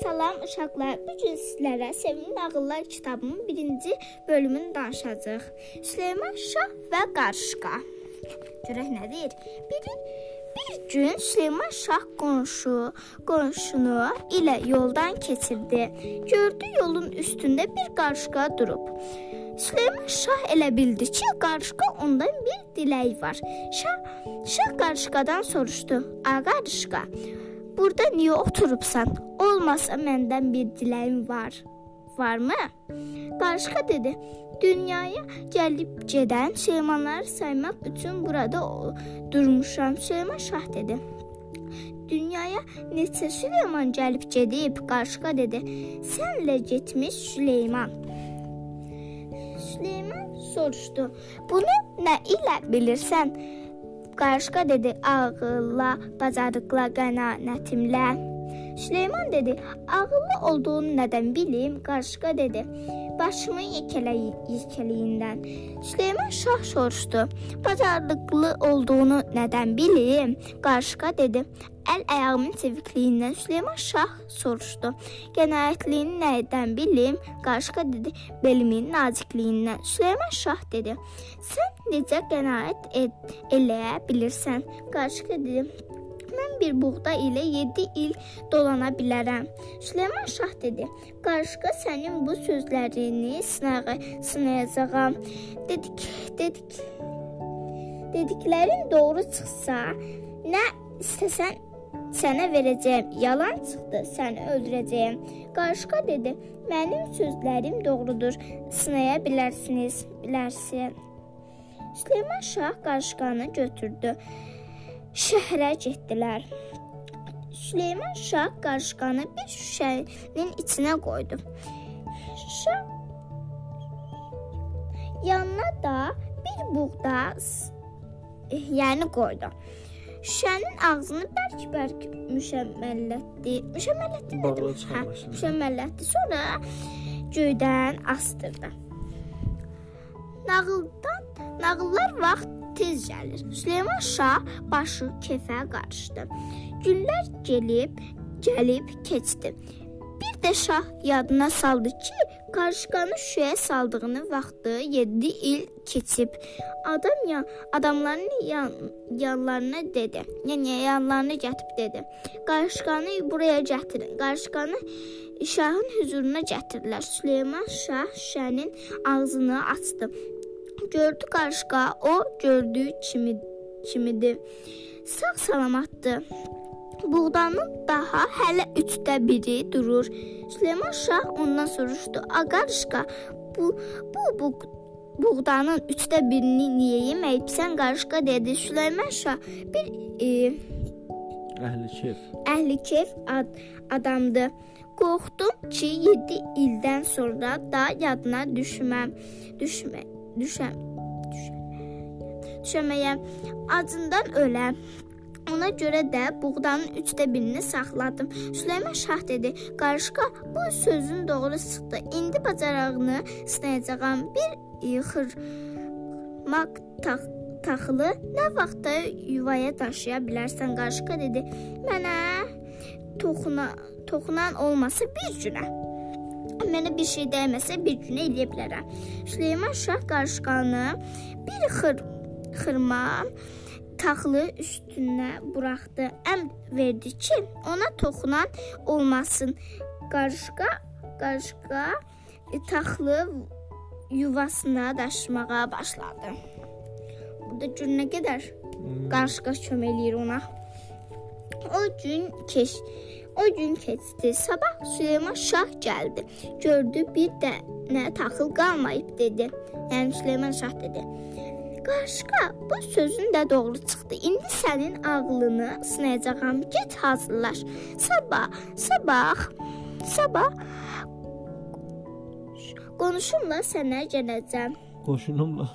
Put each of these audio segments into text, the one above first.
Salam uşaqlar. Bu gün sizlərə Sevimli Nağıllar kitabının 1-ci bölümünü danışacağıq. Süleyman Şah və Qarışqa. Görək nədir? Biri bir gün Süleyman Şah qonşu, qonşunu ilə yoldan keçirdi. Gördü yolun üstündə bir qarışqa durub. Süleyman Şah elə bildi ki, qarışqa ondan bir diləyi var. Şah Şah qarışqadan soruşdu: "A qarışqa, Burada niyə oturubsan? Olmasa məndən bir diləyim var. Varmı? Qarışqa dedi. Dünyaya gəlib gedən Süleymanları saymaq üçün burada durmuşam. Süleyman şah dedi. Dünyaya neçə Süleyman gəlib gedib? Qarışqa dedi. Sənlə getmiş Süleyman. Süleyman soruşdu. Bunu nə ilə bilirsən? Qarışqa dedi: "Ağılla, bacarıqla, qənaətimlə." Süleyman dedi: "Ağıllı olduğunu nədən bilim?" Qarışqa dedi: "Başımın yekəliyindən." Süleyman şah soruşdu: "Bacarıqlı olduğunu nədən bilim?" Qarışqa dedi: Əl ayağımın çevikliyindən Süleyman şah soruşdu. Qənaətliyini nədən bilim? Qarışqa dedi, belimin nazikliyindən. Süleyman şah dedi, sən necə qənaət et, eləyə bilirsən? Qarışqa dedi, mən bir buğda ilə 7 il dolana bilərəm. Süleyman şah dedi: "Qarışqa sənin bu sözlərini sınağı sınayacağam." Dedik, dedik. Dediklərin doğru çıxsa, nə istəsən sənə verəcəyəm. Yalan çıxdı, səni öldürəcəyəm. Qarışqa dedi: "Mənim sözlərim doğrudur. Sınaya bilərsiniz, bilərsən." Süleyman Şah qarışqanı götürdü. Şəhərə getdilər. Süleyman Şah qarışqanı bir şüşənin içinə qoydu. Şah yanına da bir buğda yəni qoydu. Şüşənin ağzını bərk-bərk müşəmmələtdi. Müşəmmələtdi nədir? Hə, müşəmmələtdi. Sonra göydən astırdı. Nağıldan nağıllar vaxt tez gəlir. Süleyman Şah başı kefə qarışdı. Günlər gəlib, gəlib keçdi. Bir də şah yadına saldı ki, qarışqanı şüşəyə saldığını vaxtı 7 il keçib. Adam ya adamların yan, yanlarına dedi. Yəni yanlarına gətirib dedi. Qarışqanı buraya gətirin. Qarışqanı şahın huzuruna gətirdilər. Süleyman şah şüşənin ağzını açdı. Gördü qarışqa, o gördüyü kimi kimidir. Sağ salamatdır. Buğdanın daha hələ 3də biri durur. Süleyman Şah ondan soruşdu: "Aqarışqa, bu bu bu buğdanın 3də birini niyə yeməyibsən?" Qarışqa dedi: "Süleyman Şah bir e, əhli kef. Əhli kef ad, adamdır. Qorxdum ki, 7 ildən sonra da yadına düşməm. Düşmə, düşəm. Düşəm. Düşəməyəm. Acından öləm. Ona görə də buğdanın 3də birini saxladım. Süleyman Şah dedi: "Qarışqa, bu sözün doğru çıxdı. İndi bacarığını sınayacağam. Bir xırmaq tax taxılı nə vaxtda yuvaya daşıya bilərsən?" Qarışqa dedi: "Mənə toxuna toxunan olmasa bir günə. Mənə bir şey dəyməsə bir günə eləyə bilərəm." Süleyman Şah qarışqanı bir xır xırma taxılı üstünə buraxdı. Əmr verdi ki, ona toxunan olmasın. Qarışqa, qarışqa e, taxılı yuvasına daşımağa başladı. Burada gör nə qədər qarışqa kömək eləyir ona. O gün keç O gün keçdi. Sabah Süleyman Şah gəldi. Gördü bir dənə taxıl qalmayıb dedi. Yəni Süleyman Şah dedi: Qarışqa, bu sözün də doğru çıxdı. İndi sənin ağlını sınayacağam. Get hazırlaş. Sabah, sabah, sabah qonşumla sənə gələcəm. Qoşunumla.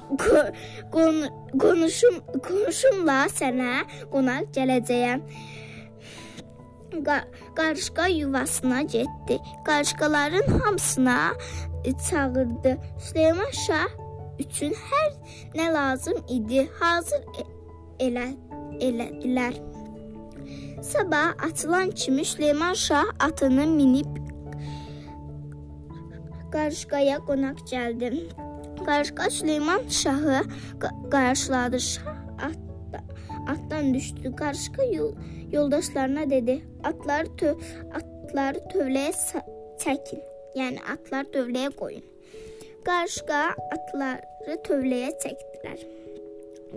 Qon qonşum qonşumla sənə qonaq gələcəyəm. Qarışqa yuvasına getdi. Qarışqaların hamısına çağırdı. Süleyman Şah üçün hər nə lazım idi hazır elə elədilər. Sabah atılan kimi Süleyman Şah atını minib qarışqaya qonaq gəldi. Qarışqa Süleyman Şahı qa- qarşıladı. Şah atda, atdan düşdü. Qarışqa yol, yoldaşlarına dedi: "Atları tö atları tövləyə çəkin. Yəni atları tövləyə qoyun." Qarışqa atları tövləyə çəkdilər.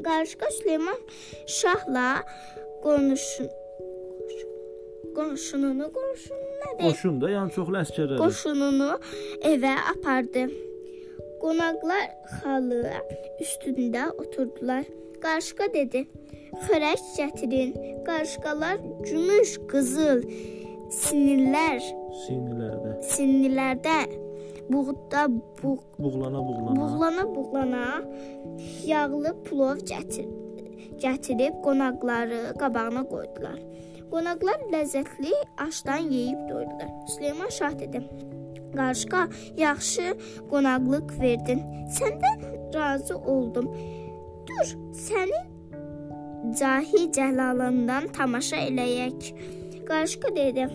Qarışqa Süleyman Şahla qonuşun qonşununu qonşunu nədir? Qoşun da, yəni çoxlu əsgərlər. qoşununu evə apardı. Qonaqlar xalı üstündə oturdular. Qarışqa dedi: "Xörək gətirin." Qarışqalar gümüş, qızıl, sinirlər, Sinilərdə. sinirlərdə buğda bu Buğlana buğlana. buğlana buğlana yağlı plov gətir gətirib qonaqları qabağına qoydular. Qonaqlar ləzzətli aşdan yeyib doydular. Süleyman Şah dedi: "Qarışqa, yaxşı qonaqlıq verdin. Səndən razı oldum. Dur, sənin cahi cəlalından tamaşa eləyək." Qarışqa dedi: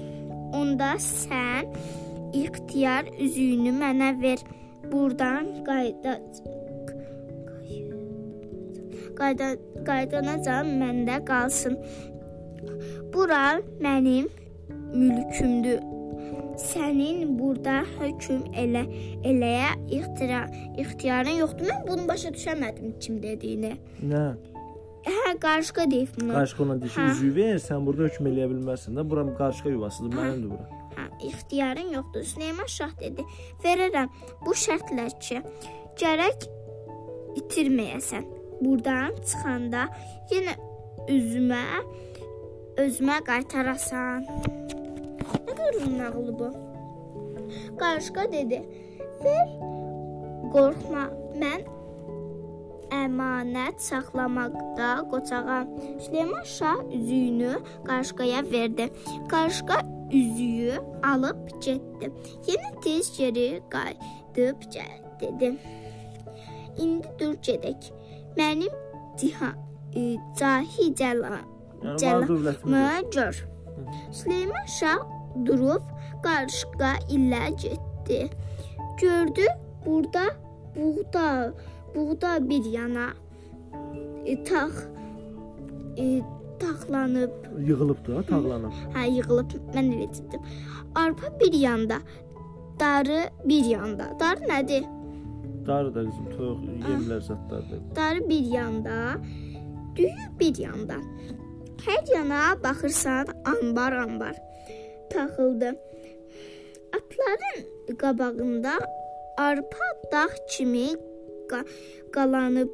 "Onda sən ixtiyar üzüyünü mənə ver. Burdan qayda qayda qaydanacam məndə qalsın. Bura mənim mülkümdür. Sənin burada hökm elə eləyə ixtira ixtiyarın yoxdur. Mən bunu başa düşəmədim kim dediyini. Nə? Hə, qarışqa deyib bunu. Qarışqa ona deyir ki, Hə. üzüyü ver, sən burada hökm eləyə bilməzsən də. Bura qarışqa yuvasıdır, mənimdir bura. Hə, ixtiyarın yoxdur. Süleyman Şah dedi: "Verərəm bu şərtlər ki, gərək itirməyəsən. Burdan çıxanda yenə üzümə özümə qaytarasan." Nə qədər nağılı bu? Qarışqa dedi: "Ver, qorxma. Mən əmanət saxlamaqda qocağam." Süleyman Şah üzüyünü Qarışqaya verdi. Qarışqa üzüyü alıb getdi. Yenə tez geri qayıdıb gəl dedi. İndi dur gedək. Mənim ciha e, cahi cəla Yəni Cəla- var dövlətimiz. mı gör. Süleyman Şah durub qarışqa ilə getdi. Gördü burada buğda, buğda bir yana e, tax e, taxlanıb, Yığılıb da, tağlanıb. hə yığılıb mən elə dedim. Arpa bir yanda, darı bir yanda. Darı nədir? Darı da qızım, toyuq yemlər zətlərdir. Darı bir yanda, düyü bir yanda. Hər yana baxırsan, anbar anbar taxıldı. Atların qabağında arpa dağ kimi qalanıb.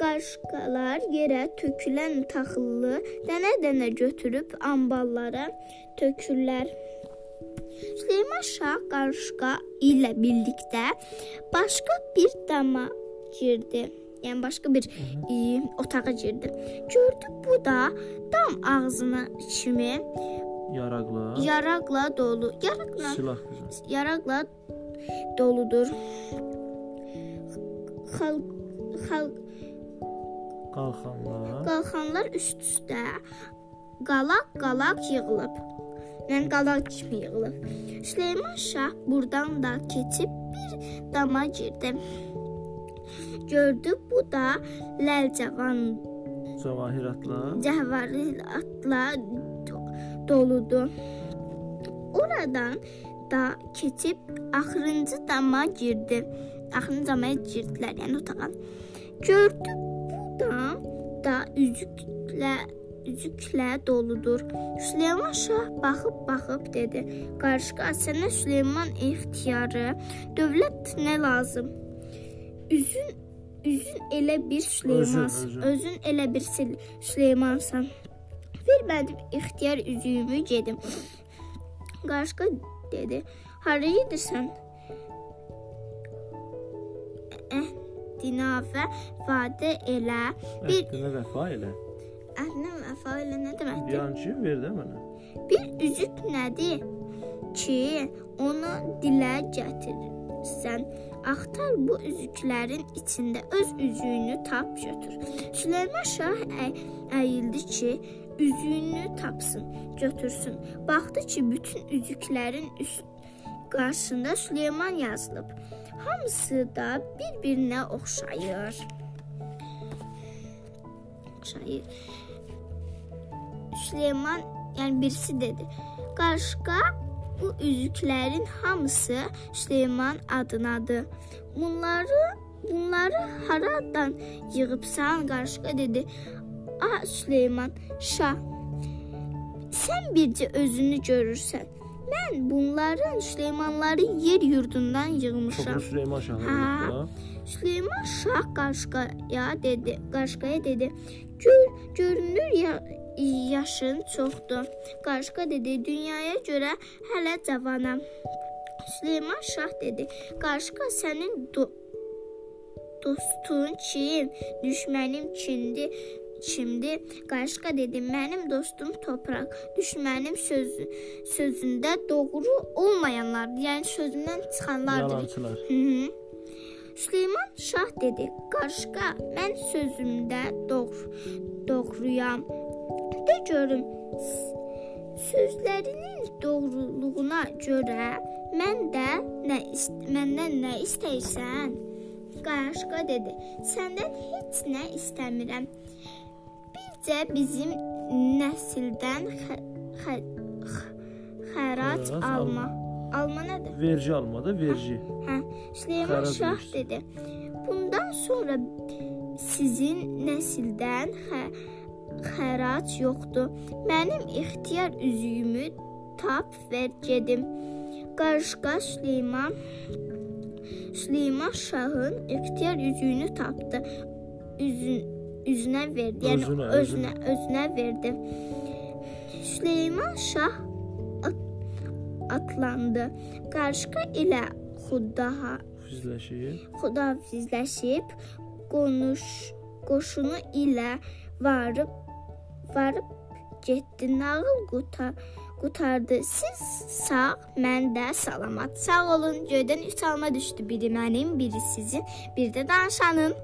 Qarışqalar yerə tökülən taxılı dənə-dənə götürüb amballara tökürlər. Süleyman Şah qarışqa ilə birlikdə başqa bir dama girdi. Yəni başqa bir e, otağa girdi. Gördü bu da dam ağzına kimi Yaraqla, yaraqla dolu. Yaraqla silah qızım. yaraqla doludur. Xalq xalq Qalxanlar. qalxanlar üst-üstə qalaq-qalaq yığılıb. Yəni qalaq kimi yığılıb. Süleyman Şah burdan da keçib bir dama girdi. Gördü bu da ləlcavan Cəvahiratla. cəvahiratla do- doludur. Oradan da keçib axırıncı dama girdi. Axırıncı dama girdilər, yəni otağa. Gördü bu dam da üzüklə üzüklə doludur. Süleyman Şah baxıb baxıb dedi: "Qarışqa sənə Süleyman ixtiyarı, dövlət nə lazım? Üzün üzün elə bir Süleymansan, özün. elə bir Sül- Süleymansan. Ver mənim ixtiyar üzüyümü gedim." Qarışqa dedi: "Hara gedirsən?" Dinavə vadə elə bir Əhdinə vəfa elə. əhnə vəfa elə nə deməkdir? Yancı ver də mənə. Bir üzük nədir ki, onu dilə gətirirsən. Axtar bu üzüklərin içində öz üzüyünü tap götür. Süleyman Şah əy əyildi ki, üzüyünü tapsın, götürsün. Baxdı ki, bütün üzüklərin üst qarşısında Süleyman yazılıb. Hamısı da bir-birinə oxşayır. Oxşayır. Süleyman, yəni birisi dedi. Qarşıqa bu üzüklərin hamısı Süleyman adınadır. Bunları bunları haradan yığıbsan? Qarşıqa dedi. Ah Süleyman, şah. Sən bircə özünü görürsən. Mən bunların Süleymanların yer yurdundan yığmışam. Çoxlu Süleyman Şahı da. Süleyman Şah Qaşqaya dedi, Qaşqaya dedi. Gör, görünür ya yaşın çoxdur. Qaşqa dedi, dünyaya görə hələ cavanam. Süleyman Şah dedi, Qaşqa sənin do dostun kim, düşmənim kimdir? Kimdir? Qaşqa dedi, mənim dostum Topraq, düşmənim sözü sözündə doğru olmayanlardır. Yəni sözündən çıxanlardır. Yalancılar. Hı -hı. Süleyman Şah dedi: "Qarışqa, mən sözümdə doğru doğruyam. De görüm, sözlərinin doğruluğuna görə mən də nə məndən nə istəyirsən?" Qarışqa dedi: "Səndən heç nə istəmirəm. Bircə bizim nəsildən xə, xə, xərac Xərac alma. Alma nədir? Vergi almada vergi. Hə, Süleyman Xərac Şah verirsən. dedi. Bundan sonra sizin nəsildən xə, xərac yoxdur. Mənim ixtiyar üzüyümü tap ver gedim. Qarışqa Süleyman Süleyman Şahın ixtiyar üzüyünü tapdı. Üzün üzünə verdi. Yəni Özünə, özünə, özünə verdi. Süleyman Şah at, atlandı. Qarışqa ilə Xudaha Füzləşir. xudafizləşib qonuş qoşunu ilə varıb varıb getdi. Nağıl qutar qutardı. Siz sağ, mən də salamat. Sağ olun. Göydən üç alma düşdü. Biri mənim, biri sizin, bir də danışanın.